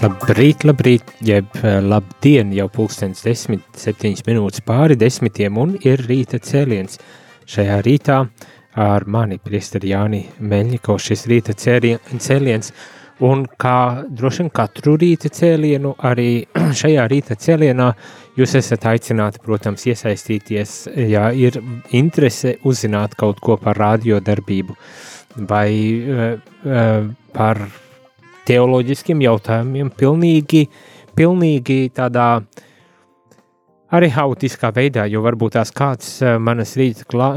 Labrīt, labrīt, jeb eh, labdien, jau pulkstens 10, 7 minūtes pāri desmitiem un ir rīta cēliens. Šajā rītā ar mani priesteri Jāni Meļņiko šis rīta cēliens un kā droši vien katru rīta cēlienu, arī šajā rīta cēlienā jūs esat aicināti, protams, iesaistīties, ja ir interese uzzināt kaut ko par radiodarbību vai uh, uh, par teoloģiskiem jautājumiem, pilnīgi, pilnīgi tādā arī hautiskā veidā, jo varbūt tās kāds eh, manas rīta, kla,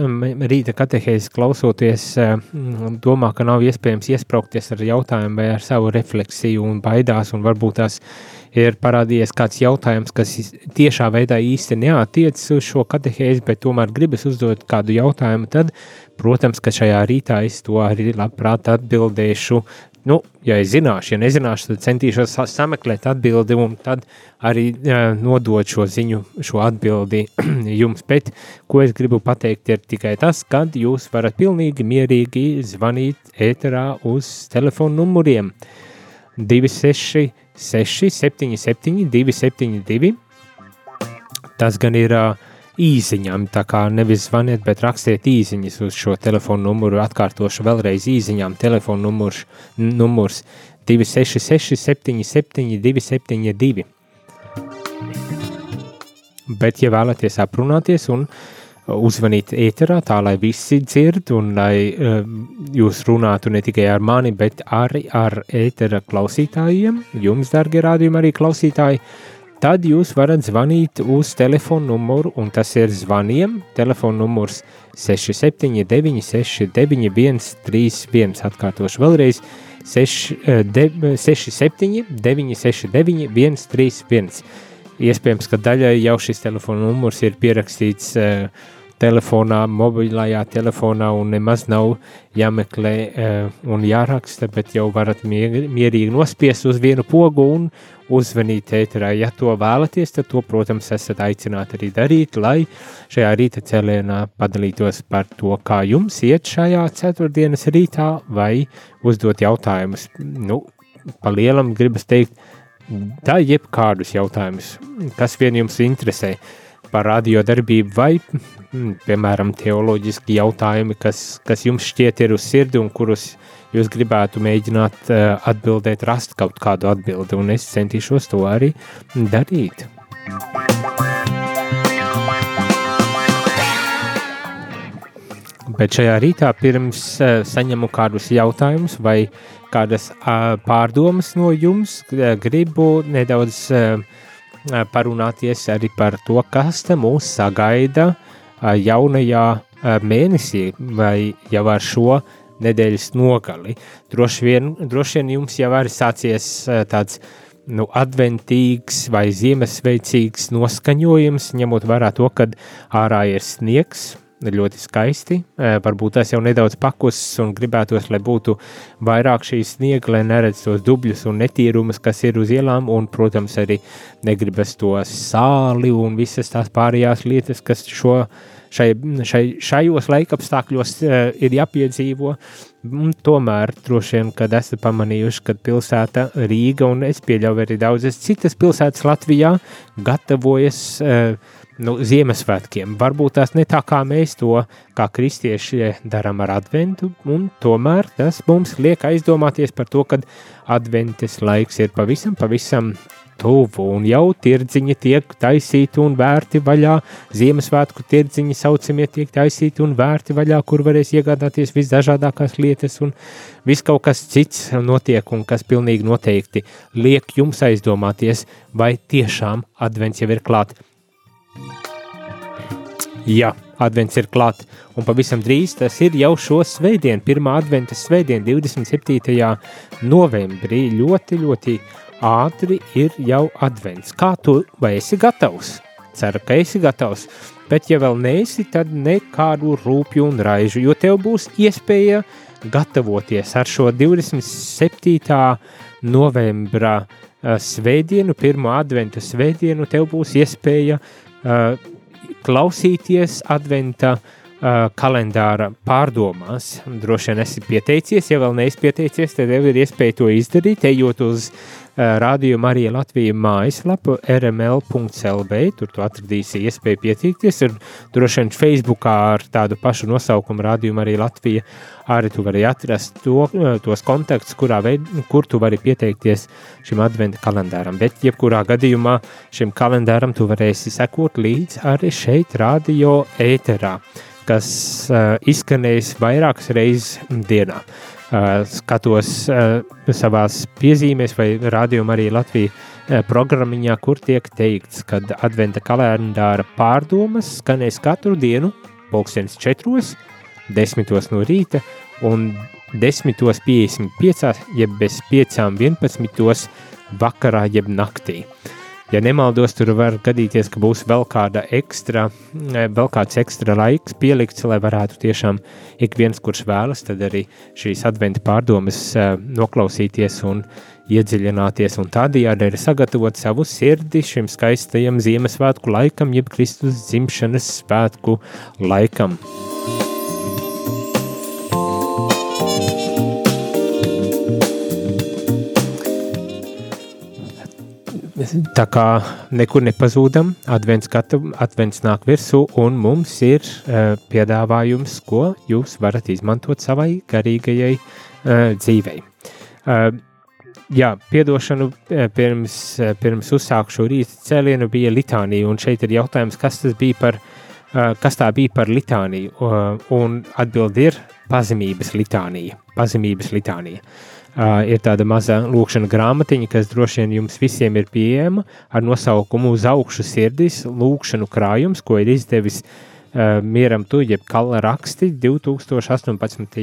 rīta katehēzes klausoties eh, domā, ka nav iespējams iespraukties ar jautājumu vai ar savu refleksiju un baidās, un varbūt tās ir parādījies kāds jautājums, kas tiešā veidā īsti neatiecas uz šo katehēzi, bet tomēr gribas uzdot kādu jautājumu, tad, protams, ka šajā rītā es to arī labprāt atbildēšu Nu, ja es zināšu, ja nezināšu, tad centīšos sameklēt atbildi un tad arī uh, nodot šo ziņu, šo atbildi jums. Bet, ko es gribu pateikt, ir tikai tas, kad jūs varat pilnīgi mierīgi zvanīt ēterā uz telefonu numuriem 266 77 272. Tas gan ir uh, īsiņām. Tā kā nevis zvaniet, bet rakstiet īsiņas uz šo telefonu numuru. Atkārtošu vēlreiz īsiņām. Telefona numurs, numurs 266, 77, 272. Bet, ja vēlaties aprunāties un uzvanīt ēterā, tā lai visi dzird un lai um, jūs runātu ne tikai ar mani, bet arī ar ētera klausītājiem, jums, darbie rādījumi, arī klausītāji, uh, tad jūs varat zvanīt uz telefonu numuru, un tas ir zvaniem. Telefona numurs 679, 691, 31. Atkārtošu vēlreiz 6, de, 67, 969, 131. Iespējams, ka daļai jau šis telefona numurs ir pierakstīts uh, telefonā, mobilajā telefonā, un nemaz nav jāmeklē uh, un jāraksta, bet jau varat mierīgi nospiest uz vienu pogu un uzvanīt ēterā. Ja to vēlaties, tad to, protams, esat aicināti arī darīt, lai šajā rīta cēlienā padalītos par to, kā jums iet šajā ceturtdienas rītā, vai uzdot jautājumus. Nu, pa lielam gribas teikt, tā jebkādus jautājumus, kas vien jums interesē par radiodarbību vai, mm, piemēram, teoloģiski jautājumi, kas, kas jums šķiet ir uz sirdi un kurus jūs gribētu mēģināt uh, atbildēt, rast kaut kādu atbildi, un es centīšos to arī darīt. Bet šajā rītā pirms uh, saņemu kādus jautājumus vai kādas pārdomas no jums, uh, gribu nedaudz parunāties arī par to, kas te mūs sagaida uh, jaunajā mēnesī vai jau ar šo nedēļas nogali. Droši vien, droši vien jums jau ir sācies tāds nu, adventīgs vai ziemassveicīgs noskaņojums, ņemot vērā to, ka ārā ir sniegs, ļoti skaisti. Varbūt tas jau nedaudz pakusis un gribētos, lai būtu vairāk šīs sniega, lai neredz tos dubļus un netīrumus, kas ir uz ielām, un, protams, arī negribas to sāli un visas tās pārējās lietas, kas šo šai, šai, šajos laikapstākļos ir jāpiedzīvo. Un tomēr droši vien, kad esat pamanījuši, ka pilsēta Rīga un es pieļauju arī daudzas citas pilsētas Latvijā gatavojas uh, nu, Ziemassvētkiem. Varbūt tās ne tā kā mēs to, kā kristieši darām ar adventu, un tomēr tas mums liek aizdomāties par to, ka adventes laiks ir pavisam, pavisam tuvu, un jau tirdziņi tiek taisīti un vērti vaļā. Ziemassvētku tirdziņi saucamie tiek taisīti un vērti vaļā, kur varēs iegādāties visdažādākās lietas, un viss kaut kas cits notiek, un kas pilnīgi noteikti liek jums aizdomāties, vai tiešām advents jau ir klāt. Jā, advents ir klāt, un pavisam drīz tas ir jau šo svētdienu, pirmā adventa svētdiena, 27. novembrī. Ļoti, ļoti ātri ir jau advents. Kā tu vai esi gatavs? Ceru, ka esi gatavs, bet ja vēl neesi, tad nekādu rūpju un raižu, jo tev būs iespēja gatavoties ar šo 27. novembra uh, svētdienu, pirmo adventa svētdienu, tev būs iespēja uh, klausīties adventa kalendāra pārdomās. Droši vien esi pieteicies, ja vēl neesi pieteicies, tad tev ir iespēja to izdarīt, ejot uz uh, Radio Marija Latvija mājaslapu rml.lb, tur tu atradīsi iespēju pieteikties, ir droši vien Facebookā ar tādu pašu nosaukumu Radio Marija Latvija, arī tu vari atrast to, tos kontaktus, kurā veid, kur tu vari pieteikties šim adventa kalendāram. Bet, jebkurā gadījumā, šim kalendāram tu varēsi sekot līdz arī šeit, radio ēterā, kas uh, izskanēs vairākas reizes dienā. Uh, skatos uh, savās piezīmēs vai rādījumā arī Latvija uh, programmiņā, kur tiek teikts, ka adventa kalendāra pārdomas skanēs katru dienu, pulkstenis četros, uh, 10 no rīta un 10.55, jeb bez 5.11. vakarā, jeb naktī. Ja nemaldos, tur var gadīties, ka būs vēl, ekstra, vēl kāds ekstra laiks pielikts, lai varētu tiešām ik viens, kurš vēlas, tad arī šīs adventa pārdomas eh, noklausīties un iedziļināties un tādējādi arī sagatavot savu sirdi šim skaistajam Ziemassvētku laikam, jeb Kristus dzimšanas svētku laikam. Tā kā nekur nepazūdam, advents, kata, advents nāk virsū, un mums ir uh, piedāvājums, ko jūs varat izmantot savai garīgajai uh, dzīvei. Uh, jā, piedošanu pirms, pirms uzsākšu rīta cēlienu bija litānija, un šeit ir jautājums, kas tas bija par, uh, kas tā bija par litāniju, uh, un atbildi ir pazemības litānija, pazemības litānija. Uh, Uh, ir tāda maza lūkšana grāmatiņa, kas droši vien jums visiem ir pieejama ar nosaukumu Uz augšu sirdis lūkšanu krājums, ko ir izdevis uh, Mieram Tu, jeb Kala raksti 2018.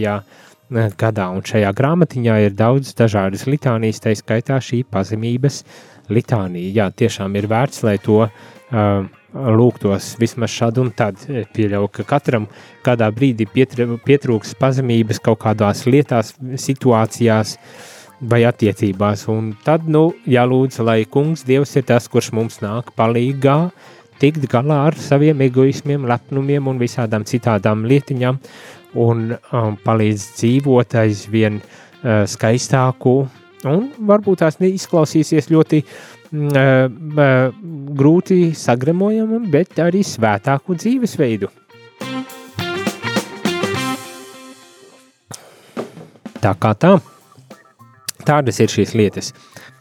gadā. Un šajā grāmatiņā ir daudz dažādas litānijas, tā skaitā šī pazemības litānija. Jā, tiešām ir vērts, lai to uh, lūgtos vismaz šādi un tad. Pieļauju, ka katram kādā brīdī pietrūks pazemības kaut kādās lietās, situācijās vai attiecībās. Un tad, nu, jālūdz, lai kungs Dievs ir tas, kurš mums nāk palīgā, tikt galā ar saviem egoismiem, lepnumiem un visādām citādām lietiņām un um, palīdz dzīvot aizvien uh, skaistāku un varbūt tās neizklausīsies ļoti uh, grūti sagremojamu, bet arī svētāku dzīvesveidu. Tā kā tā, tādas ir šīs lietas.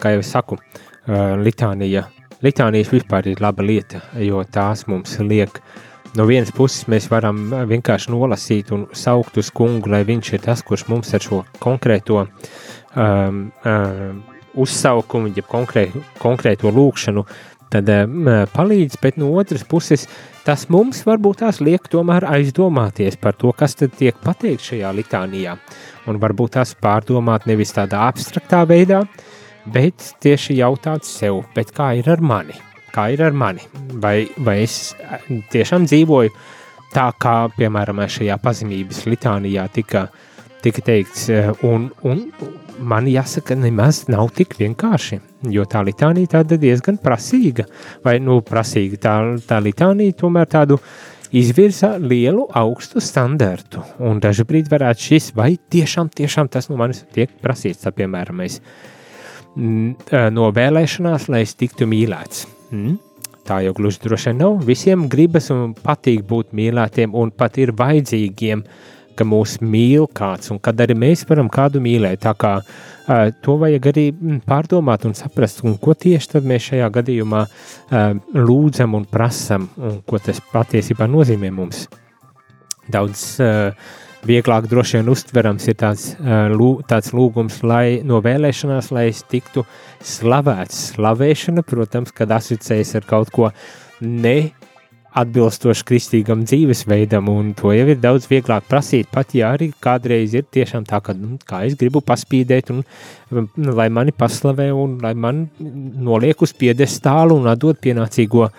Kā jau es saku, litānija, litānijas vispār ir laba lieta, jo tās mums liek no vienas puses mēs varam vienkārši nolasīt un saukt uz kungu, lai viņš ir tas, kurš mums ar šo konkrēto um, um, uzsaukumu, ja konkrē, konkrēto lūkšanu, tad um, palīdz, bet no otras puses tas mums varbūt tās liek tomēr aizdomāties par to, kas tad tiek pateikt šajā litānijā, un varbūt tās pārdomāt nevis tādā abstraktā veidā, bet tieši jautāt sev, bet kā ir ar mani, kā ir ar mani, vai, vai es tiešām dzīvoju tā, kā, piemēram, šajā pazemības litānijā tika, tika teikts, un, un man jāsaka, nemaz nav tik vienkārši. Jo tā litānija tāda diezgan prasīga, vai nu prasīga tā, tā litānija tomēr tādu izvirza lielu augstu standartu. Un daži brīdi varētu šis, vai tiešām, tiešām tas no manis tiek prasīts, tā piemēram, es no vēlēšanās, lai es tiktu mīlēts. Mm? Tā jau gluži droši nav. Visiem gribas un patīk būt mīlētiem un pat ir vajadzīgiem uh, ka mūs mīl kāds un kad arī mēs varam kādu mīlēt. Tā kā uh, to vajag arī mm, pārdomāt un saprast, un ko tieši tad mēs šajā gadījumā uh, lūdzam un prasam, un ko tas patiesībā nozīmē mums. Daudz uh, vieglāk droši vien uztverams ir tāds, lū, tāds lūgums, lai no vēlēšanās, lai es tiktu slavēts. Slavēšana, protams, kad asociējas ar kaut ko ne atbilstoši kristīgam dzīvesveidam, un to jau ir daudz vieglāk prasīt, pat ja arī kādreiz ir tiešām tā, ka, nu, es gribu paspīdēt, un nu, lai mani paslavē, un lai man noliek uz piedestālu un atdot pienācīgo uh,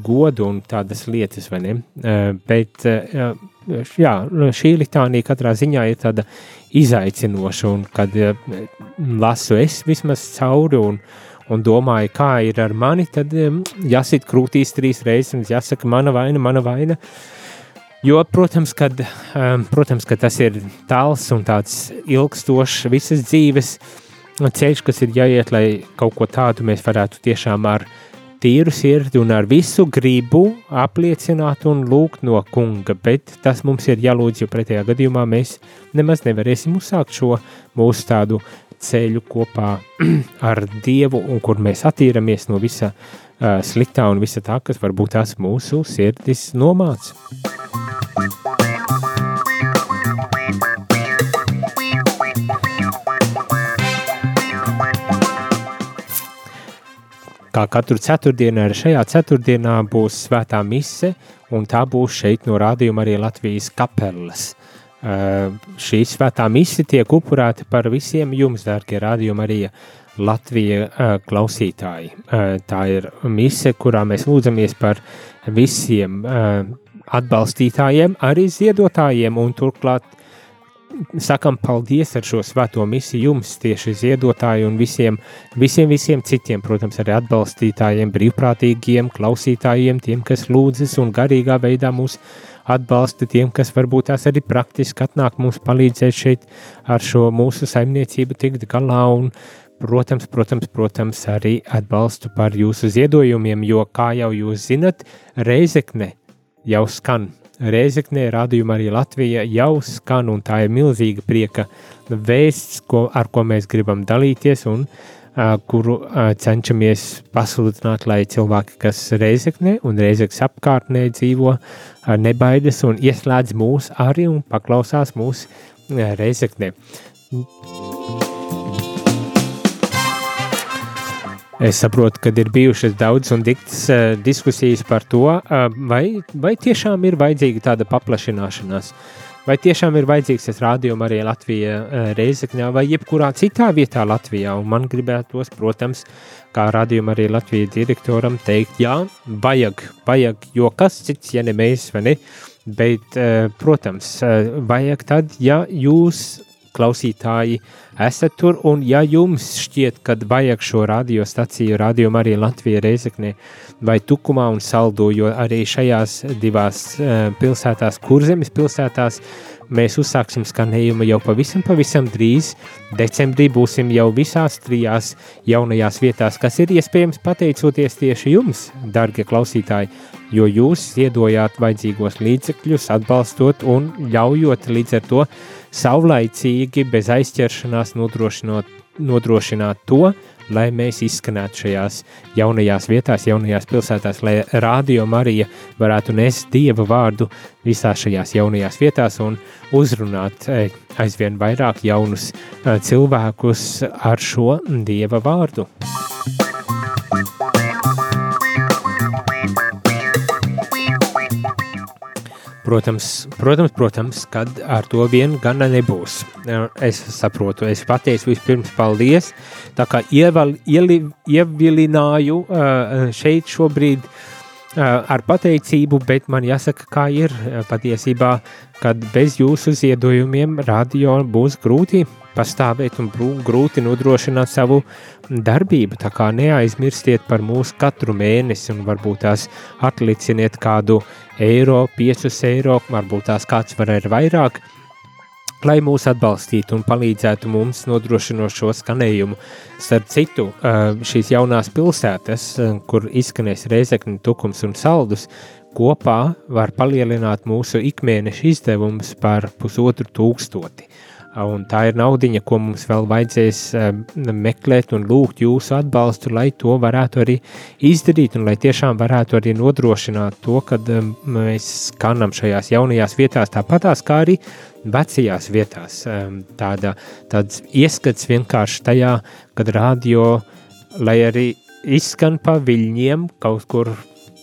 godu un tādas lietas, vai ne? Uh, bet, uh, jā, šī litānija katrā ziņā ir tāda izaicinoša, un kad uh, lasu es vismaz cauri, un uh, un domāju, kā ir ar mani, tad jāsit krūtīs trīs reizes un jāsaka, mana vaina, mana vaina. Jo, protams, kad, protams, ka tas ir tāls un tāds ilgstošs visas dzīves ceļš, kas ir jāiet, lai kaut ko tādu mēs varētu tiešām ar tīru sirdi un ar visu gribu apliecināt un lūgt no kunga, bet tas mums ir jālūdz, jo pretējā gadījumā mēs nemaz nevarēsim uzsākt šo mūsu tādu ceļu kopā ar Dievu, un kur mēs attīramies no visa uh, sliktā un visa tā, kas varbūt tās mūsu sirdis nomāca. Kā katru ceturtdienu, arī šajā ceturtdienā būs svētā mise, un tā būs šeit no rādījuma arī Latvijas kapelas. Eh, šī svētā mise tiek upurēta par visiem jums, dārgie rādījumi, arī Latvijas eh, klausītāji. Eh, tā ir mise, kurā mēs lūdzamies par visiem atbalstītājiem, arī ziedotājiem, un turklāt sakam paldies ar šo svēto misiju jums, tieši ziedotāji un visiem, visiem, visiem citiem, protams, arī atbalstītājiem, brīvprātīgiem, klausītājiem, tiem, kas lūdzas un garīgā veidā mūs atbalsta tiem, kas varbūt tās arī praktiski atnāk mums palīdzēt šeit ar šo mūsu saimniecību tikt galā un, protams, protams, protams, arī atbalstu par jūsu ziedojumiem, jo, kā jau jūs zinat, Reizekne jau skan. Reizeknē rādījuma arī Latvija jau skan, un tā ir milzīga prieka vēsts, ko, ar ko mēs gribam dalīties, un uh, kuru cenšamies pasludināt, lai cilvēki, kas reizeknē un reizeks apkārtnē dzīvo, nebaidas un ieslēdz mūs arī un paklausās mūs reizeknē. Es saprotu, ka ir bijušas daudz un diktas uh, diskusijas par to, uh, vai, vai tiešām ir vajadzīga tāda paplašināšanās. Uh, Vai tiešām ir vajadzīgs tas rādījums arī Latvijā, eh, Reizekņā vai jebkurā citā vietā Latvijā? Un man gribētos, protams, kā rādījuma arī Latvijas direktoram teikt, jā, vajag, vajag, jo kas cits, ja ne mēs, vai ne? Bet, eh, protams, eh, vajag tad, ja jūs klausītāji esat tur, un ja jums šķiet, ka vajag šo radiostaciju, radiomu arī Latvijā Reizeknē vai Tukumā un Saldo, jo arī šajās divās uh, pilsētās, kurzemes pilsētās, mēs uzsāksim skanējumu jau pavisam, pavisam drīz. Decembrī būsim jau visās trijās jaunajās vietās, kas ir iespējams pateicoties tieši jums, darbie klausītāji, jo jūs ziedojāt vajadzīgos līdzekļus, atbalstot un ļaujot līdz ar to saulaicīgi, bez aizķeršanās nodrošināt, nodrošināt to, lai mēs izskanētu šajās jaunajās vietās, jaunajās pilsētās, lai Rādio Marija varētu nest Dieva vārdu visās šajās jaunajās vietās un uzrunāt e, aizvien vairāk jaunus e, cilvēkus ar šo Dieva vārdu. Protams, protams, protams, kad ar to vien gana nebūs. Es saprotu, es pateicu vispirms paldies, tā kā ieval, ieli, ievilināju šeit šobrīd ar pateicību, bet man jāsaka, kā ir patiesībā, kad bez jūsu ziedojumiem radio būs grūti pastāvēt un grūti nodrošināt savu darbību. Tā kā neaizmirstiet par mūsu katru mēnesi un varbūt tās atliciniet kādu eiro, 5 eiro, varbūt tās kāds var ar vairāk lai mūs atbalstītu un palīdzētu mums nodrošinot šo skanējumu. Starp citu, šīs jaunās pilsētas, kur izskanēs Reizekni, Tukums un Saldus, kopā var palielināt mūsu ikmēneša izdevumus par pusotru tūkstoti. Un tā ir naudiņa, ko mums vēl vajadzēs meklēt un lūgt jūsu atbalstu, lai to varētu arī izdarīt un lai tiešām varētu arī nodrošināt to, ka mēs skanam šajās jaunajās vietās tāpatās, kā arī vecajās vietās. Tāda, tāds ieskats vienkārši tajā, kad radio, lai arī izskan pa viļņiem kaut kur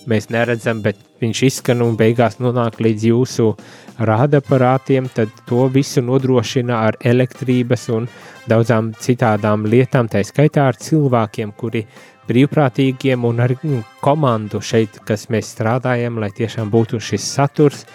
mēs neredzam, bet viņš izskan un beigās nonāk līdz jūsu rādaparātiem, tad to visu nodrošina ar elektrības un daudzām citādām lietām, tā skaitā ar cilvēkiem, kuri brīvprātīgiem un ar komandu šeit, kas mēs strādājam, lai tiešām būtu šis saturs,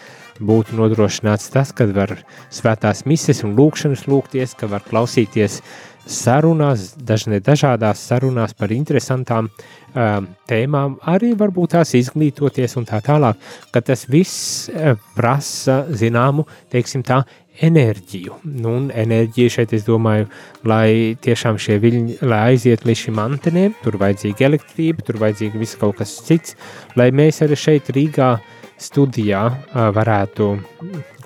būtu nodrošināts tas, ka var svētās mises un lūkšanas lūgties, ka var klausīties sarunās, dažne dažādās sarunās par interesantām um, tēmām, arī varbūt tās izglītoties un tā tālāk, ka tas viss uh, prasa zināmu, teiksim tā, enerģiju. Nu, un enerģija šeit, es domāju, lai tiešām šie viļņi, lai aiziet līdz šim antenēm, tur vajadzīga elektrība, tur vajadzīga viss kaut kas cits, lai mēs arī šeit Rīgā studijā uh, varētu,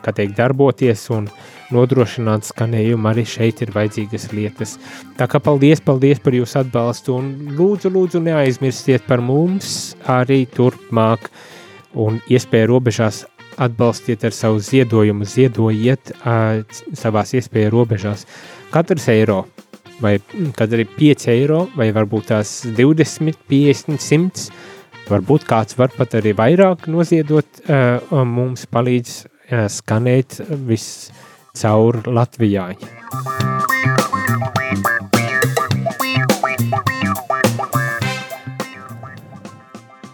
kā teikt, darboties un uh, nodrošināt skanējumu, arī šeit ir vajadzīgas lietas. Tā kā paldies, paldies par jūsu atbalstu un lūdzu, lūdzu neaizmirstiet par mums arī turpmāk. Un iespēju robežās atbalstiet ar savu ziedojumu, ziedojiet uh, savās iespēju robežās. Katrs eiro vai kad arī 5 eiro vai varbūt tās 20, 50, 100, varbūt kāds var pat arī vairāk noziedot, uh, mums palīdz uh, skanēt viss caur Latvijai.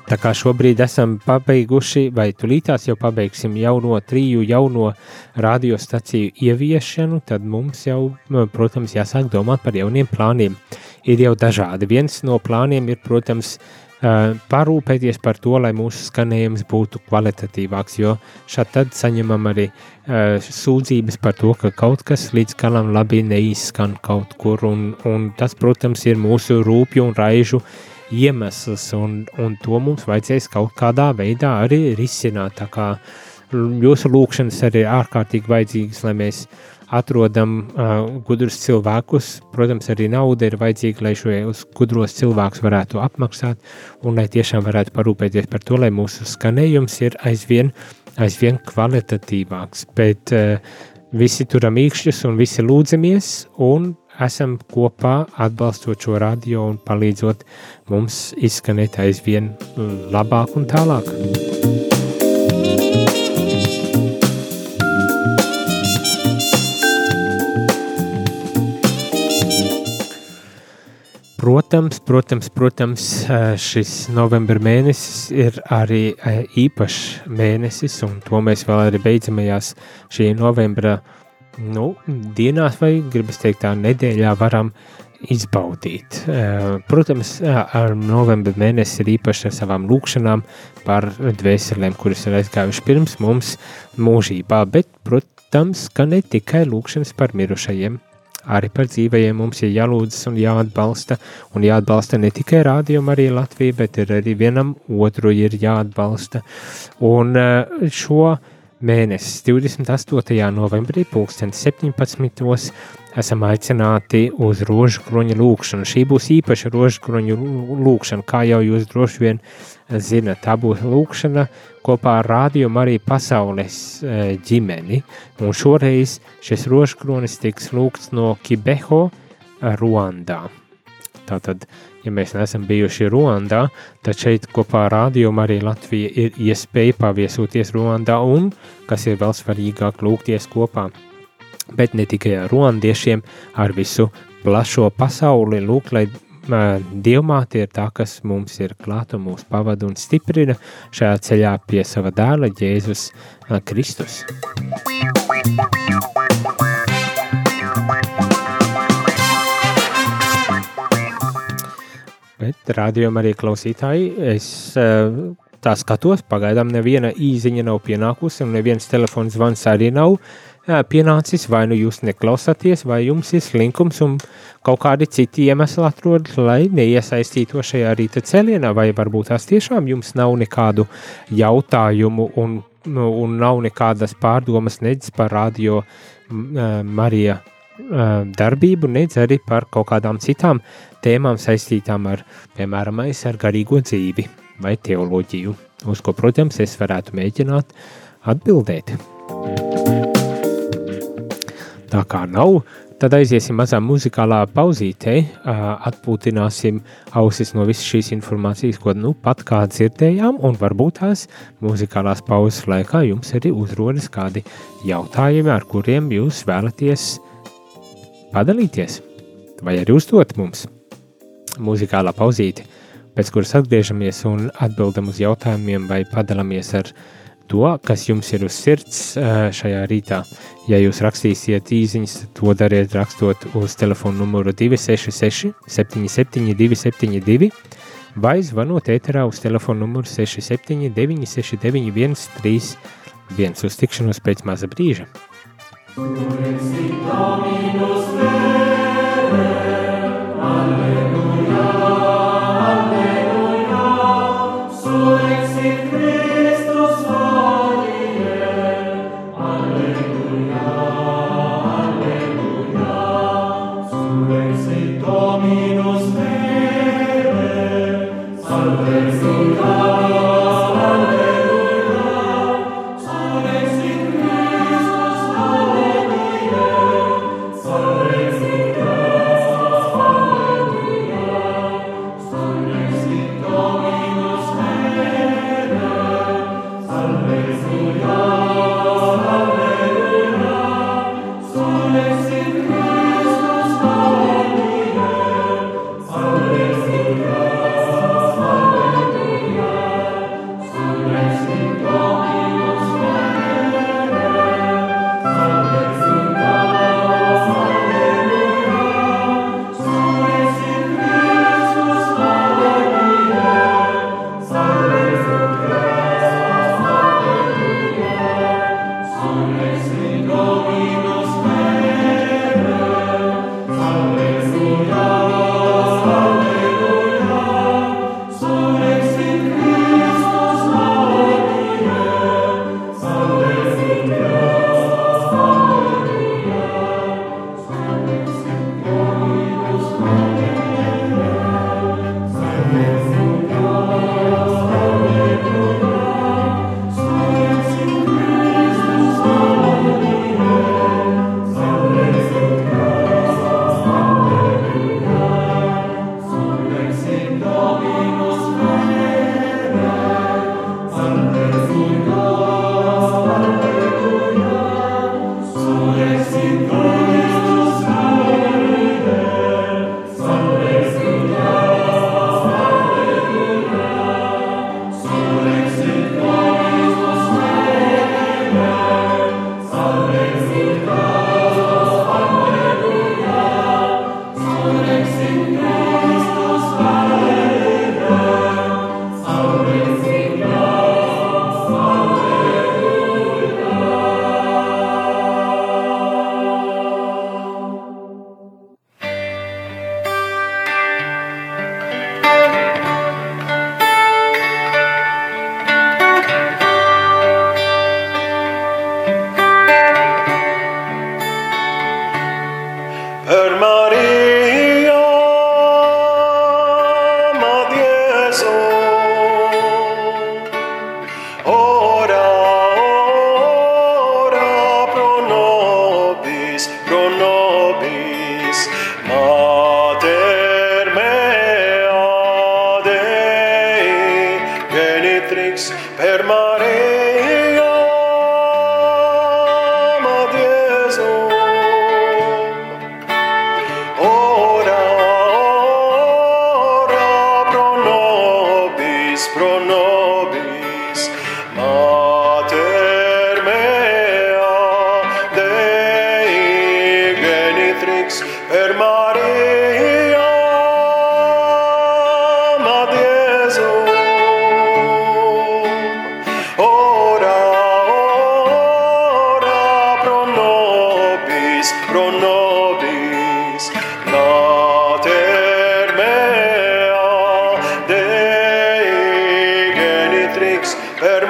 Tā kā šobrīd esam pabeiguši, vai tulītās jau pabeigsim jauno triju, jauno radiostaciju ieviešanu, tad mums jau, protams, jāsāk domāt par jauniem plāniem. Ir jau dažādi. Viens no plāniem ir, protams, uh, parūpēties par to, lai mūsu skanējums būtu kvalitatīvāks, jo šādi saņemam arī uh, sūdzības par to, ka kaut kas līdz galam labi neizskan kaut kur, un, un tas, protams, ir mūsu rūpju un raižu iemesls, un, un to mums vajadzēs kaut kādā veidā arī risināt, tā kā jūsu lūkšanas arī ārkārtīgi vajadzīgas, lai mēs uh, atrodam uh, gudrus cilvēkus. Protams, arī nauda ir vajadzīga, lai šos gudros cilvēkus varētu apmaksāt un lai tiešām varētu parūpēties par to, lai mūsu skanējums ir aizvien, aizvien kvalitatīvāks. Bet uh, visi turam īkšķus un visi lūdzamies un esam kopā atbalstot šo radio un palīdzot mums izskanēt aizvien labāk un tālāk. Protams, protams, protams, šis novembra mēnesis ir arī īpašs mēnesis, un to mēs vēl arī beidzamajās šī novembra nu, dienās, vai gribas teikt, tā nedēļā varam izbaudīt. Protams, ar novembra mēnesi ir īpaši ar savām lūkšanām par dvēselēm, kuras ir aizgājuši pirms mums mūžībā, bet, protams, ka ne tikai lūkšanas par mirušajiem arī par dzīvajiem mums ir jālūdzas un jāatbalsta, un jāatbalsta ne tikai rādījumu arī Latviju, bet ir arī vienam otru ir jāatbalsta. Un eh, šo mēnesi, 28. novembrī, 2017. esam aicināti uz rožu kroņa lūkšanu. Šī būs īpaša rožu kroņa lūkšana, kā jau jūs droši vien zinat. Tā būs lūkšana kopā ar rādījumu arī pasaules e, ģimeni. Un šoreiz šis rožu kronis tiks lūgts no Kibeho, Ruandā. Tātad, ja mēs neesam bijuši Ruandā, tad šeit kopā ar rādījumu arī Latvija ir iespēja paviesoties Ruandā un, kas ir vēl svarīgāk, lūgties kopā. Bet ne tikai ar ruandiešiem, ar visu plašo pasauli, lūk, lai Dievmāte ir tā, kas mums ir klāta, mūs pavada un stiprina šajā ceļā pie sava dēla Jēzus Kristus. Bet rādījumā arī klausītāji, es tā skatos, pagaidām neviena īziņa nav pienākusi un neviens telefons zvans arī nav ā, pienācis, vai nu jūs neklausāties, vai jums ir slinkums un kaut kādi citi iemesli atrodas, lai neiesaistīto šajā rīta cēlienā, vai varbūt tās tiešām jums nav nekādu jautājumu un, nu, un nav nekādas pārdomas nedz par radio Marija darbību, nedz arī par kaut kādām citām tēmām saistītām ar, piemēram, ar garīgo dzīvi vai teoloģiju, uz ko, protams, es varētu mēģināt atbildēt. Tā kā nav, tad aiziesim mazā muzikālā pauzītē, atpūtināsim ausis no visas šīs informācijas, ko nu pat kā dzirdējām, un varbūt tās muzikālās pauzes laikā jums arī uzrodas kādi jautājumi, ar kuriem jūs vēlaties padalīties, vai arī uzdot mums. Muzikālā pauzīte, pēc kuras atgriežamies un atbildam uz jautājumiem vai padalāmies ar to, kas jums ir uz sirds šajā rītā. Ja jūs rakstīsiet īsiņas, to dariet rakstot uz telefona numuru 266 77 272 vai zvanot ēterā uz telefona numuru 679 691 31 uz tikšanos pēc maza brīža. Dominus ora, ora felix per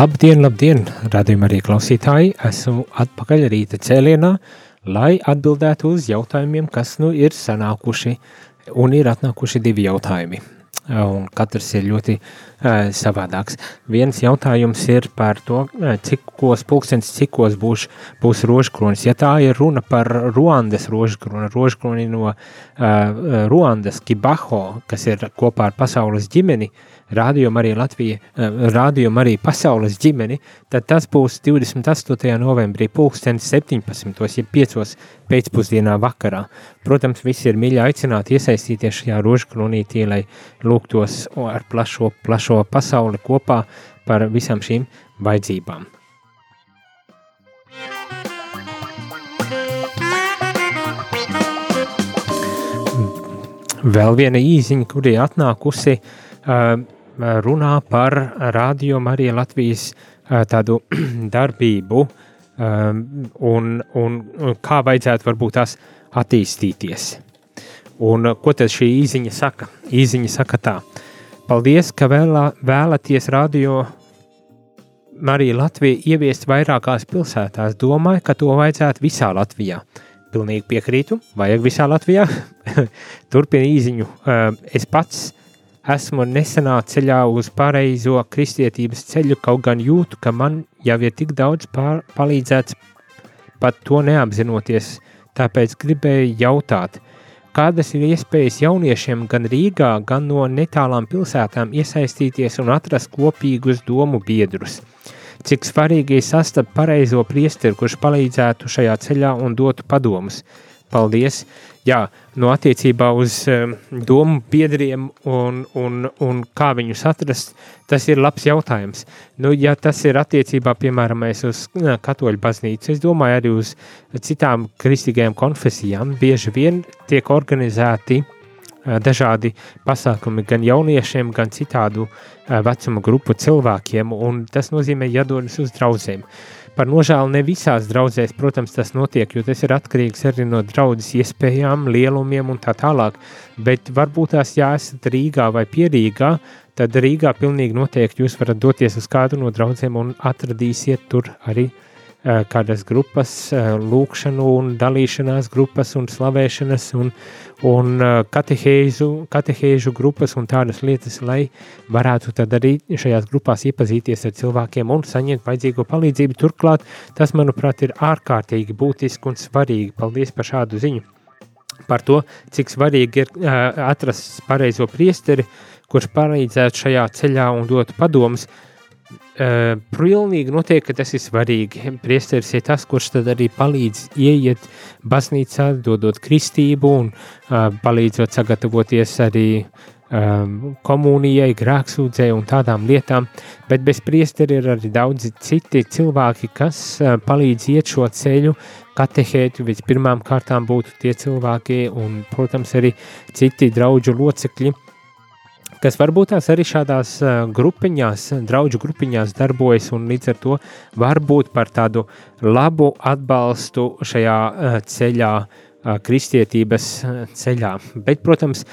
Labdien, labdien, radījumā arī klausītāji! Esmu atpakaļ rīta cēlienā, lai atbildētu uz jautājumiem, kas nu ir sanākuši, un ir atnākuši divi jautājumi. Un katrs ir ļoti uh, savādāks. Viens jautājums ir par to, uh, cikos pulkstenis, cikos būs, būs rožkronis. Ja tā ir runa par Ruandas rožkroni, rožkroni no uh, Ruandas, Kibaho, kas ir kopā ar pasaules ģimeni, rādījuma arī Latvija, rādījuma arī pasaules ģimeni, tad tas būs 28. novembrī pulkstenis 17. ja 5. pēcpusdienā vakarā. Protams, visi ir mīļi aicināti iesaistīties šajā rožkronītī, lai lūgtos ar plašo, plašo pasauli kopā par visām šīm vajadzībām. Vēl viena īziņa, kur ir atnākusi, uh, runā par radio Marija Latvijas tādu darbību un, un, kā vajadzētu varbūt tās attīstīties. Un ko tad šī īziņa saka? Īziņa saka tā. Paldies, ka vēlā, vēlaties radio Marija Latvija ieviest vairākās pilsētās. Domāju, ka to vajadzētu visā Latvijā. Pilnīgi piekrītu, vajag visā Latvijā. Turpina īziņu. Es pats esmu nesenā ceļā uz pareizo kristietības ceļu, kaut gan jūtu, ka man jau ir tik daudz pār, palīdzēts, pat to neapzinoties. Tāpēc gribēju jautāt, kādas ir iespējas jauniešiem gan Rīgā, gan no netālām pilsētām iesaistīties un atrast kopīgus domu biedrus cik svarīgi ir sastapt pareizo priesteri, kurš palīdzētu šajā ceļā un dotu padomus. Paldies! Jā, no attiecībā uz domu biedriem un, un, un kā viņus atrast, tas ir labs jautājums. Nu, ja tas ir attiecībā, piemēram, uz katoļu baznīcu, es domāju arī uz citām kristīgajām konfesijām, bieži vien tiek organizēti uh, dažādi pasākumi gan jauniešiem, gan citādu vecuma grupu cilvēkiem, un tas nozīmē jādodas uz draugiem. Par nožēlu ne visās draudzēs, protams, tas notiek, jo tas ir atkarīgs arī no draudzes iespējām, lielumiem un tā tālāk, bet varbūt tās, ja esat Rīgā vai Pierīgā, tad Rīgā pilnīgi noteikti jūs varat doties uz kādu no draudzēm un atradīsiet tur arī uh, kādas grupas, uh, lūkšanu un dalīšanās grupas un slavēšanas un, un uh, katehēzu, katehēžu grupas un tādas lietas, lai varētu tad arī šajās grupās iepazīties ar cilvēkiem un saņemt vajadzīgo palīdzību. Turklāt tas, manuprāt, ir ārkārtīgi būtiski un svarīgi. Paldies par šādu ziņu! Par to, cik svarīgi ir uh, atrast pareizo priesteri, kurš palīdzētu šajā ceļā un dotu padomus, uh, Uh, pilnīgi noteikti, ka tas ir svarīgi. Priesteris ir tas, kurš tad arī palīdz ieiet baznīcā, dodot kristību un uh, palīdzot sagatavoties arī um, komunijai, grāksūdzē un tādām lietām, bet bez priesteri ir arī daudzi citi cilvēki, kas uh, palīdz iet šo ceļu, katehēti, vispirmām kārtām būtu tie cilvēki un, protams, arī citi draudžu locekļi, kas varbūt tās arī šādās grupiņās, draudžu grupiņās darbojas un līdz ar to var būt par tādu labu atbalstu šajā ceļā, kristietības ceļā. Bet, protams,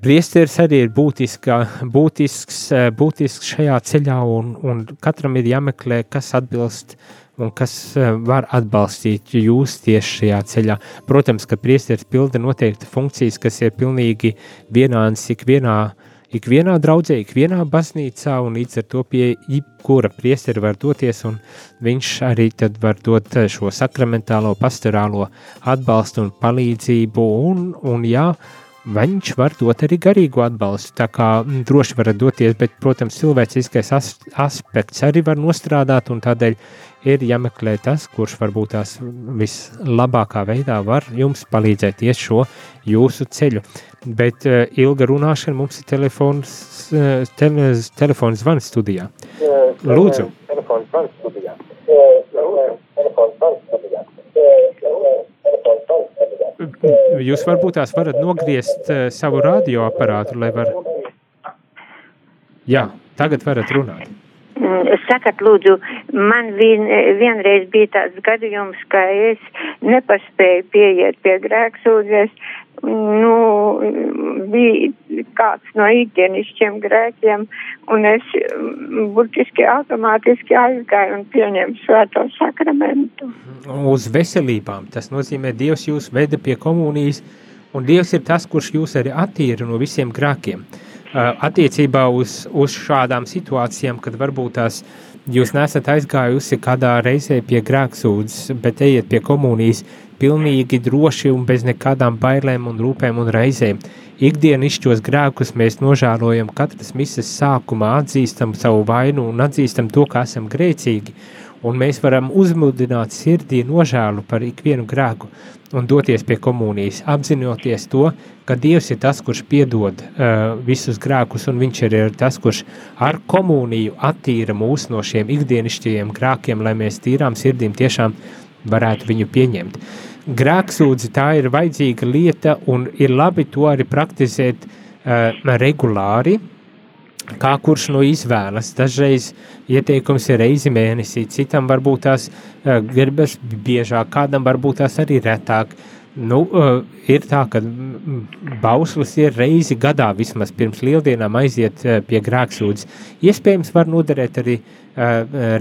Priesteris arī ir būtiska, būtisks, būtisks šajā ceļā, un, un katram ir jāmeklē, kas atbilst un kas var atbalstīt jūs tieši šajā ceļā. Protams, ka priesteris pilda noteikti funkcijas, kas ir pilnīgi vienādas ikvienā ikvienā draudzē, ikvienā baznīcā, un līdz ar to pie jebkura priesteri var doties, un viņš arī tad var dot šo sakramentālo, pastorālo atbalstu un palīdzību, un, un jā, viņš var dot arī garīgu atbalstu, tā kā m, droši varat doties, bet, protams, cilvēciskais as aspekts arī var nostrādāt, un tādēļ ir jāmeklē tas, kurš varbūt tās vislabākā veidā var jums palīdzēt iet šo jūsu ceļu. Bet uh, ilga runāšana mums ir telefons, uh, tele, telefons zvans studijā. Lūdzu. Telefons zvans studijā. Jūs varbūt tās varat nogriezt uh, savu radioaparātu, lai var... Jā, tagad varat runāt. Mm, sakat, lūdzu, man vien, vienreiz bija tāds gadījums, ka es nepaspēju pieiet pie grēksūdzes. Nu, bija kāds no ikdienišķiem grēkiem, un es mm, burtiski automātiski aizgāju un pieņēmu svēto sakramentu. Uz veselībām. Tas nozīmē, Dievs jūs veda pie komunijas, un Dievs ir tas, kurš jūs arī attīra no visiem grēkiem. Uh, attiecībā uz, uz šādām situācijām, kad varbūt tās jūs nesat aizgājusi kādā reizē pie grēksūdzes, bet ejiet pie komunijas pilnīgi droši un bez nekādām bailēm un rūpēm un reizēm. Ikdienišķos grēkus mēs nožēlojam katras mises sākumā, atzīstam savu vainu un atzīstam to, ka esam grēcīgi, un mēs varam uzmudināt sirdī nožēlu par ikvienu grēku un doties pie komunijas, apzinoties to, ka Dievs ir tas, kurš piedod uh, visus grēkus, un viņš ir tas, kurš ar komuniju attīra mūs no šiem ikdienišķajiem grēkiem, lai mēs tīrām sirdīm tiešām varētu viņu pieņemt. Grēksūdzi tā ir vajadzīga lieta, un ir labi to arī praktizēt uh, regulāri, kā kurš no izvēlas. Dažreiz ieteikums ir reizi mēnesī, citam varbūt tās uh, gribas biežāk, kādam varbūt tās arī retāk. Nu, uh, ir tā, ka bauslis ir reizi gadā vismaz pirms lieldienām aiziet uh, pie grēksūdzes. Iespējams var noderēt arī uh,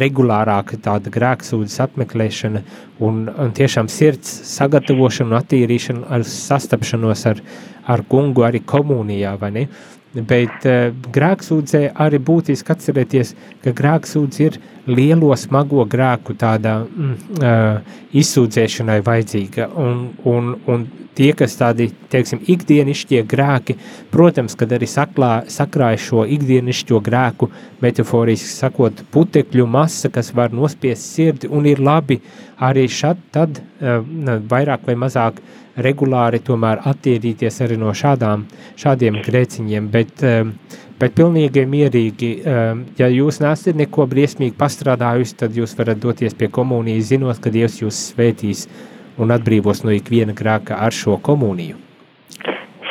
regulārāka tāda grēksūdzes apmeklēšana un, un tiešām sirds sagatavošana un attīrīšana ar sastapšanos ar, ar kungu arī komunijā, vai ne? Bet uh, grēksūdzē arī būtiski atcerēties, ka grēksūdze ir lielo smago grēku tādā mm, uh, izsūdzēšanai vajadzīga. Un, un, un tie, kas tādi, teiksim, ikdienišķie grēki, protams, kad arī saklā, sakrāja šo ikdienišķo grēku, metaforiski sakot, putekļu masa, kas var nospiest sirdi un ir labi arī šad tad uh, vairāk vai mazāk uh, regulāri tomēr attīrīties arī no šādām, šādiem grēciņiem, bet, eh, bet pilnīgi mierīgi, eh, ja jūs nesat neko briesmīgi pastrādājusi, tad jūs varat doties pie komunijas, zinot, ka Dievs jūs svētīs un atbrīvos no ikviena grēka ar šo komuniju.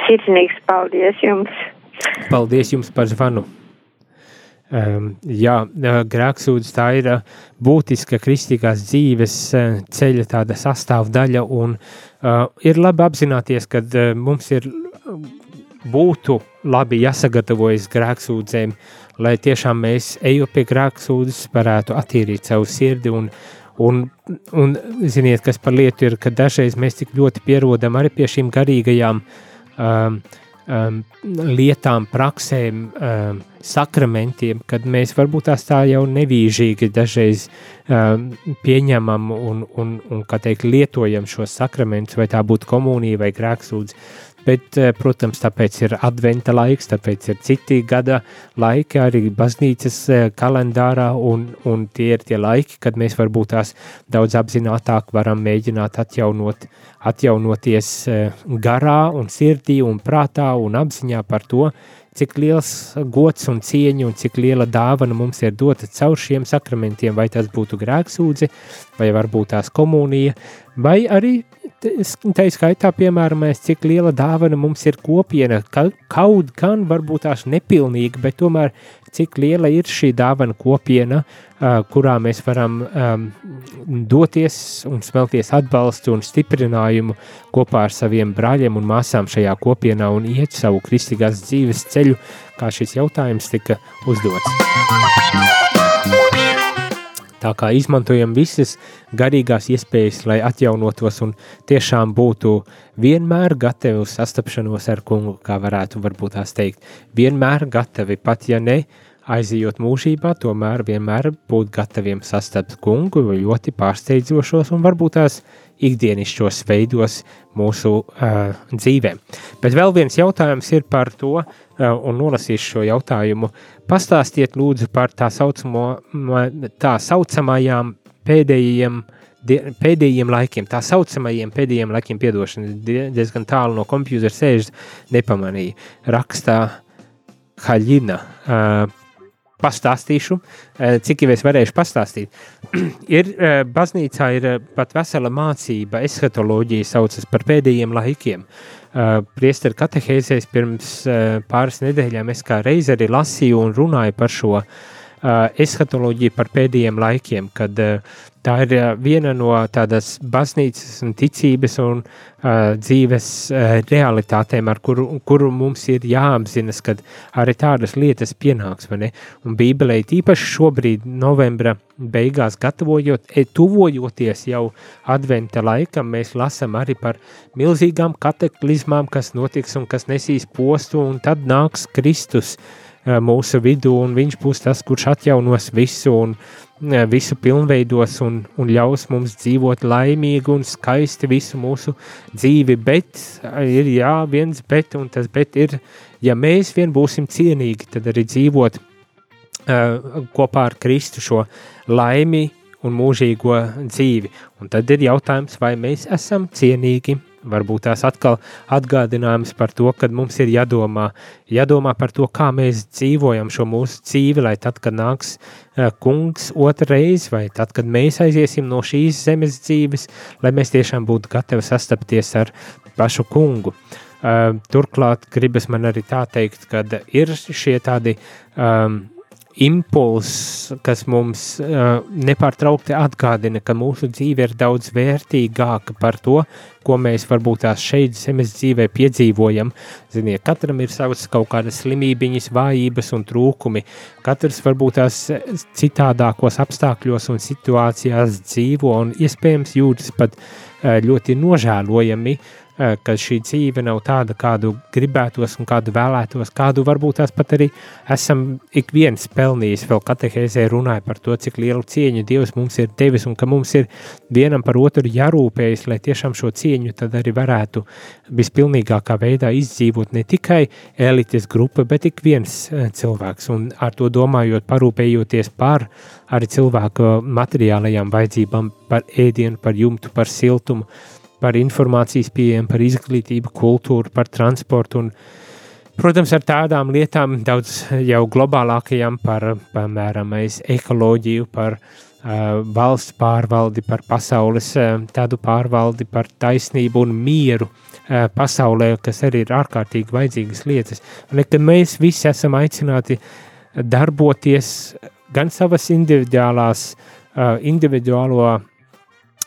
Sirsnīgs paldies jums! Paldies jums par zvanu! Um, jā, grēksūdzes tā ir būtiska kristīgās dzīves ceļa tāda sastāvdaļa un uh, ir labi apzināties, ka uh, mums ir būtu labi jāsagatavojas grēksūdzēm, lai tiešām mēs ejot pie grēksūdzes varētu attīrīt savu sirdi un, Un, un ziniet, kas par lietu ir, ka dažreiz mēs tik ļoti pierodam arī pie šīm garīgajām um, um, lietām, praksēm, um, sakramentiem, kad mēs varbūt tās tā jau nevīžīgi dažreiz um, pieņemam un, un, un, teikt, lietojam šos sakramentus, vai tā būtu komunija vai grēksūdzi. Bet, eh, protams, tāpēc ir adventa laiks, tāpēc ir citi gada laiki arī baznīcas eh, kalendārā, un, un tie ir tie laiki, kad mēs varbūt tās daudz apzinātāk varam mēģināt atjaunot, atjaunoties eh, garā un sirdī un prātā un apziņā par to, cik liels gods un cieņa un cik liela dāvana mums ir dota caur šiem sakramentiem, vai tas būtu grēksūdzi, vai varbūt tās komunija, vai arī tā skaitā, piemēram, mēs, cik liela dāvana mums ir kopiena, ka, kaut gan varbūt tās nepilnīga, bet tomēr cik liela ir šī dāvana kopiena, kurā mēs varam doties un smelties atbalstu un stiprinājumu kopā ar saviem brāļiem un māsām šajā kopienā un iet savu kristīgās dzīves ceļu, kā šis jautājums tika uzdots. Tā kā izmantojam visas garīgās iespējas, lai atjaunotos un tiešām būtu vienmēr gatavi uz sastapšanos ar kungu, kā varētu varbūt tās teikt. Vienmēr gatavi, pat ja ne aizejot mūžībā, tomēr vienmēr būt gataviem sastapt kungu ļoti pārsteidzošos un varbūt tās ikdienišķos veidos mūsu uh, dzīvēm. Bet vēl viens jautājums ir par to, uh, un nolasīšu šo jautājumu. Pastāstiet lūdzu par tā, saucamo, tā saucamajām pēdējiem, pēdējiem laikiem, tā saucamajiem pēdējiem laikiem, piedošana, diezgan tālu no kompjūtera sēžas, nepamanīja. Rakstā Haļina. Uh, pastāstīšu, eh, cik jau es varēšu pastāstīt. ir eh, baznīcā ir eh, pat vesela mācība, eskatoloģija saucas par pēdējiem laikiem. Priesteri katehēzēs pirms pāris nedēļām es kā reizi arī lasīju un runāju par šo eskatoloģiju par pēdējiem laikiem, kad Tā ir viena no tādas baznīcas un ticības un dzīves realitātēm, ar kuru, kuru mums ir jāapzinas, kad arī tādas lietas pienāks, vai ne? Un Bībelē tīpaši šobrīd, novembra beigās, gatavojot, tuvojoties jau adventa laikam, mēs lasam arī par milzīgām kataklizmām, kas notiks un kas nesīs postu, un tad nāks Kristus uh, mūsu vidū, un viņš būs tas, kurš atjaunos visu, un uh, visu pilnveidos un, un ļaus mums dzīvot laimīgi un skaisti visu mūsu dzīvi, bet ir jā, viens bet, un tas bet ir, ja mēs vien būsim cienīgi, tad arī dzīvot uh, kopā ar Kristu šo laimi un mūžīgo dzīvi. Un tad ir jautājums, vai mēs esam cienīgi varbūt tās atkal atgādinājums par to, ka mums ir jādomā, jādomā par to, kā mēs dzīvojam šo mūsu dzīvi, lai tad, kad nāks uh, kungs otrreiz, vai tad, kad mēs aiziesim no šīs zemes dzīves, lai mēs tiešām būtu gatavi sastapties ar pašu kungu. Uh, turklāt gribas man arī tā teikt, ka ir šie tādi um, impulss, kas mums uh, nepārtraukti atgādina, ka mūsu dzīve ir daudz vērtīgāka par to, ko mēs varbūt tās šeit zemes dzīvē piedzīvojam. Ziniet, katram ir savas kaut kādas slimībiņas, vājības un trūkumi. Katrs varbūt tās citādākos apstākļos un situācijās dzīvo un iespējams jūtas pat uh, ļoti nožēlojami, uh, ka šī dzīve nav tāda, kādu gribētos un kādu vēlētos, kādu varbūt tās pat arī esam ik viens pelnījis. Vēl katehēzē runāja par to, cik lielu cieņu Dievs mums ir devis un ka mums ir vienam par otru jārūpējas, lai tiešām šo cieņu tad arī varētu vispilnīgākā veidā izdzīvot ne tikai elites grupa, bet ik viens eh, cilvēks. Un ar to domājot, parūpējoties par arī cilvēku materiālajām vajadzībām, par ēdienu, par jumtu, par siltumu, par informācijas pieejam, par izglītību, kultūru, par transportu un, protams, ar tādām lietām daudz jau globālākajām par, piemēram, ekoloģiju, par uh, valsts pārvaldi, par pasaules uh, tādu pārvaldi, par taisnību un mieru uh, pasaulē, kas arī ir ārkārtīgi vajadzīgas lietas. Un, kad mēs visi esam aicināti darboties gan savas individuālās, uh, individuālo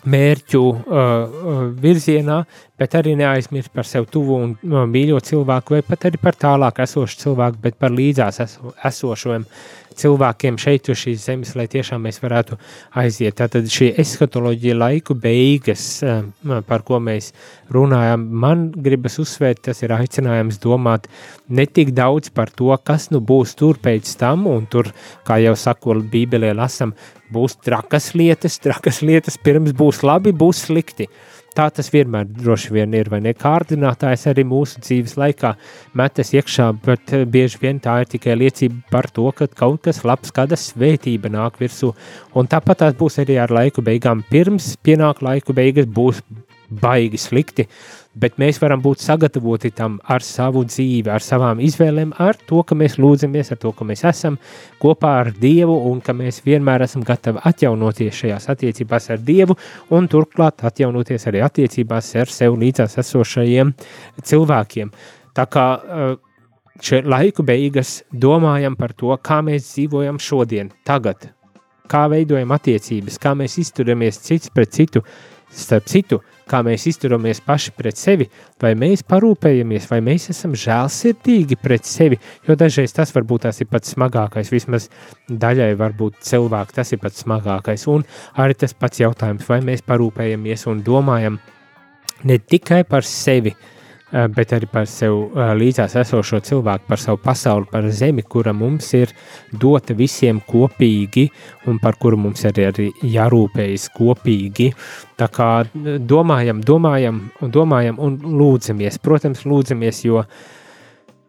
mērķu uh, virzienā, bet arī neaizmirst par sev tuvu un uh, mīļo cilvēku, vai pat arī par tālāk esošu cilvēku, bet par līdzās eso, esošiem. cilvēkiem šeit uz šīs zemes, lai tiešām mēs varētu aiziet. Tātad šī eskatoloģija laiku beigas, uh, par ko mēs runājam, man gribas uzsvērt, tas ir aicinājums domāt ne tik daudz par to, kas nu būs tur pēc tam, un tur, kā jau saku, Bībelē lasam, būs trakas lietas, trakas lietas pirms būs labi, būs slikti. Tā tas vienmēr droši vien ir, vai ne? Kārdinātājs arī mūsu dzīves laikā metas iekšā, bet eh, bieži vien tā ir tikai liecība par to, ka kaut kas labs, kāda svētība nāk virsū. Un tāpat tās būs arī ar laiku beigām. Pirms pienāk laiku beigas būs baigi slikti, bet mēs varam būt sagatavoti tam ar savu dzīvi, ar savām izvēlēm, ar to, ka mēs lūdzamies, ar to, ka mēs esam kopā ar Dievu un ka mēs vienmēr esam gatavi atjaunoties šajās attiecībās ar Dievu un turklāt atjaunoties arī attiecībās ar sev līdzās esošajiem cilvēkiem. Tā kā uh, šie laiku beigas domājam par to, kā mēs dzīvojam šodien, tagad, kā veidojam attiecības, kā mēs izturamies cits pret citu, starp citu, kā mēs izturamies paši pret sevi, vai mēs parūpējamies, vai mēs esam žēlsirdīgi pret sevi, jo dažreiz tas varbūt tas ir pats smagākais, vismaz daļai varbūt cilvēku tas ir pats smagākais, un arī tas pats jautājums, vai mēs parūpējamies un domājam ne tikai par sevi, bet arī par sev eh, līdzās esošo cilvēku, par savu pasauli, par zemi, kura mums ir dota visiem kopīgi un par kuru mums arī ir jārūpējas kopīgi. Tā kā eh, domājam, domājam un domājam un lūdzamies. Protams, lūdzamies, jo uh,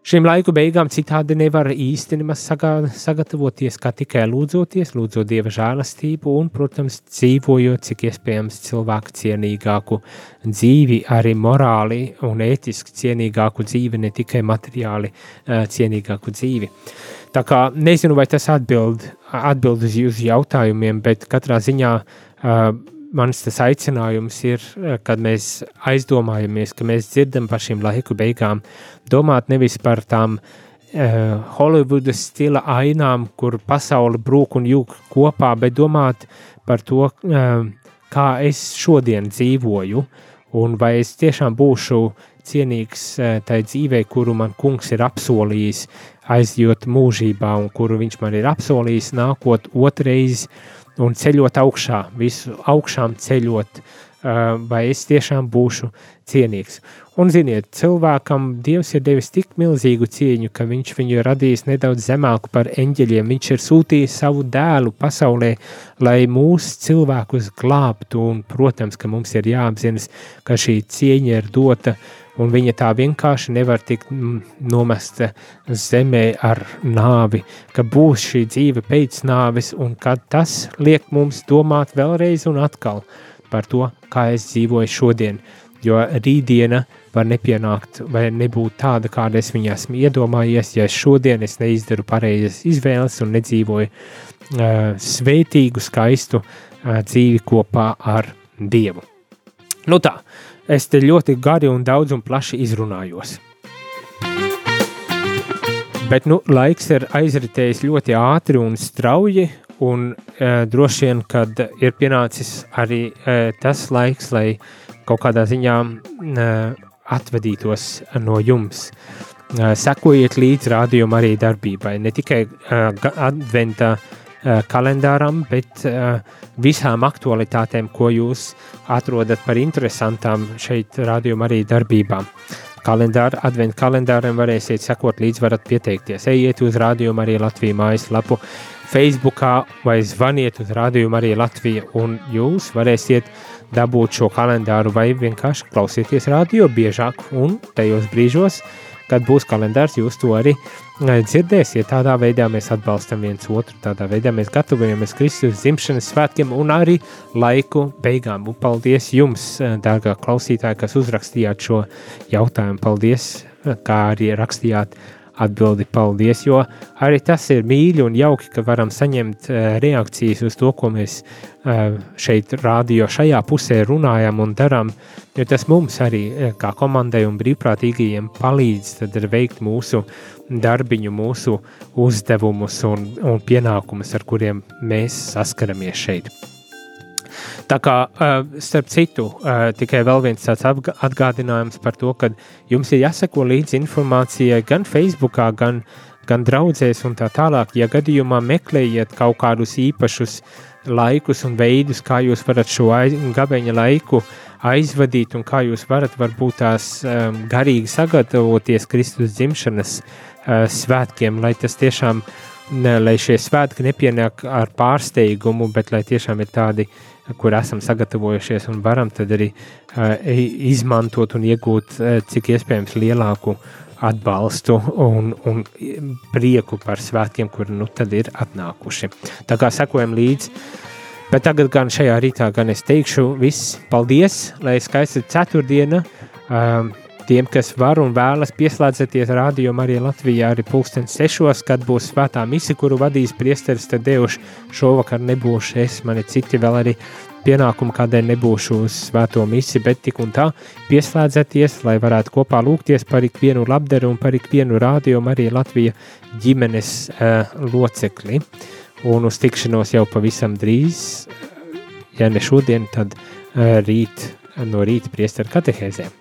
Šim laiku beigām citādi nevar īsti nemaz sagatavoties, kā tikai lūdzoties, lūdzot dieva žēlastību un, protams, dzīvojot cik iespējams cilvēku cienīgāku dzīvi, arī morāli un ētiski cienīgāku dzīvi, ne tikai materiāli cienīgāku dzīvi. Tā kā nezinu, vai tas atbild, atbild uz jūsu jautājumiem, bet katrā ziņā uh, mans tas aicinājums ir, eh, kad mēs aizdomājamies, ka mēs dzirdam par šīm laiku beigām, domāt nevis par tām uh, Hollywoodas stila ainām, kur pasaule brūk un jūg kopā, bet domāt par to, uh, kā es šodien dzīvoju, un vai es tiešām būšu cienīgs uh, tai dzīvei, kuru man kungs ir apsolījis, aizjot mūžībā, un kuru viņš man ir apsolījis nākot otrais, uh, un ceļot augšā, visu augšām ceļot, vai es tiešām būšu cienīgs. Un, ziniet, cilvēkam Dievs ir devis tik milzīgu cieņu, ka viņš viņu ir radījis nedaudz zemāku par eņģeļiem. Viņš ir sūtījis savu dēlu pasaulē, lai mūsu cilvēkus glābtu, un, protams, ka mums ir jāapzinas, ka šī cieņa ir dota uh, un viņa tā vienkārši nevar tikt mm, nomesta zemē ar nāvi, ka būs šī dzīve pēc nāves, un kad tas liek mums domāt vēlreiz un atkal par to, kā es dzīvoju šodien, jo rītdiena var nepienākt vai nebūt tāda, kāda es viņā esmu iedomājies, ja šodien es neizdaru pareizas izvēles un nedzīvoju uh, svētīgu, skaistu uh, dzīvi kopā ar Dievu. Nu tā, uh, es te ļoti gari un daudz un plaši izrunājos. Bet nu, laiks ir aizritējis ļoti ātri un strauji, un e, droši vien, kad ir pienācis arī e, tas laiks, lai kaut kādā ziņā e, atvadītos no jums. E, sekojiet līdzi rādījuma arī darbībai, ne tikai e, adventa e, kalendāram, bet eh, visām aktualitātēm, ko jūs atrodat par interesantām šeit rādījuma arī darbībām. Kalendāru, adventu kalendāram varēsiet sekot līdz varat pieteikties. Ejiet uz rādījumu arī Latviju mājaslapu, Facebookā vai zvaniet uz rādījumu arī Latviju un jūs varēsiet dabūt šo kalendāru vai vienkārši klausieties rādio biežāk un tajos brīžos, uh, kad būs kalendārs, jūs to arī eh, dzirdēsiet. Tādā veidā mēs atbalstam viens otru, tādā veidā mēs gatavojamies Kristus dzimšanas svētkiem un arī laiku beigām. Un paldies jums, eh, dārgā klausītāji, kas uzrakstījāt šo jautājumu. Paldies, eh, kā arī rakstījāt atbildi paldies, jo arī tas ir mīļi un jauki, ka varam saņemt uh, reakcijas uz to, ko mēs uh, šeit rādio šajā pusē runājam un darām, jo tas mums arī uh, kā komandai un brīvprātīgajiem palīdz veikt mūsu darbiņu, mūsu uzdevumus un, un pienākumus, ar kuriem mēs saskaramies šeit. Tā kā, uh, starp citu, uh, tikai vēl viens tāds atgādinājums par to, ka jums ir jāseko līdzi informācijai gan Facebookā, gan, gan draudzēs un tā tālāk. Ja gadījumā meklējiet kaut kādus īpašus laikus un veidus, kā jūs varat šo aiz, gabeņa laiku aizvadīt un kā jūs varat varbūt tās um, garīgi sagatavoties Kristus dzimšanas uh, svētkiem, lai tas tiešām ne, lai šie svētki nepienāk ar pārsteigumu, bet lai tiešām ir tādi, kur esam sagatavojušies un varam arī uh, izmantot un iegūt uh, cik iespējams lielāku atbalstu un, un prieku par svētkiem, kuri nu tad ir atnākuši. Tā kā sekojam līdzi. Bet tagad gan šajā rītā gan es teikšu viss paldies, lai skaista ceturtdiena. Um, Tiem, kas var un vēlas pieslēdzieties rādījumam arī Latvijā, arī pulksten sešos, kad būs svētā mise, kuru vadīs priesteris Tadeuš. Šovakar nebūšu es, mani citi vēl arī pienākumi, kādēļ nebūšu uz svēto misi, bet tik un tā pieslēdzieties, lai varētu kopā lūgties par ikvienu labderu un par ikvienu rādījumu arī Latvija ģimenes uh, locekli. Un uz tikšanos jau pavisam drīz, ja ne šodien, tad uh, rīt no rīta priesteru katehēzēm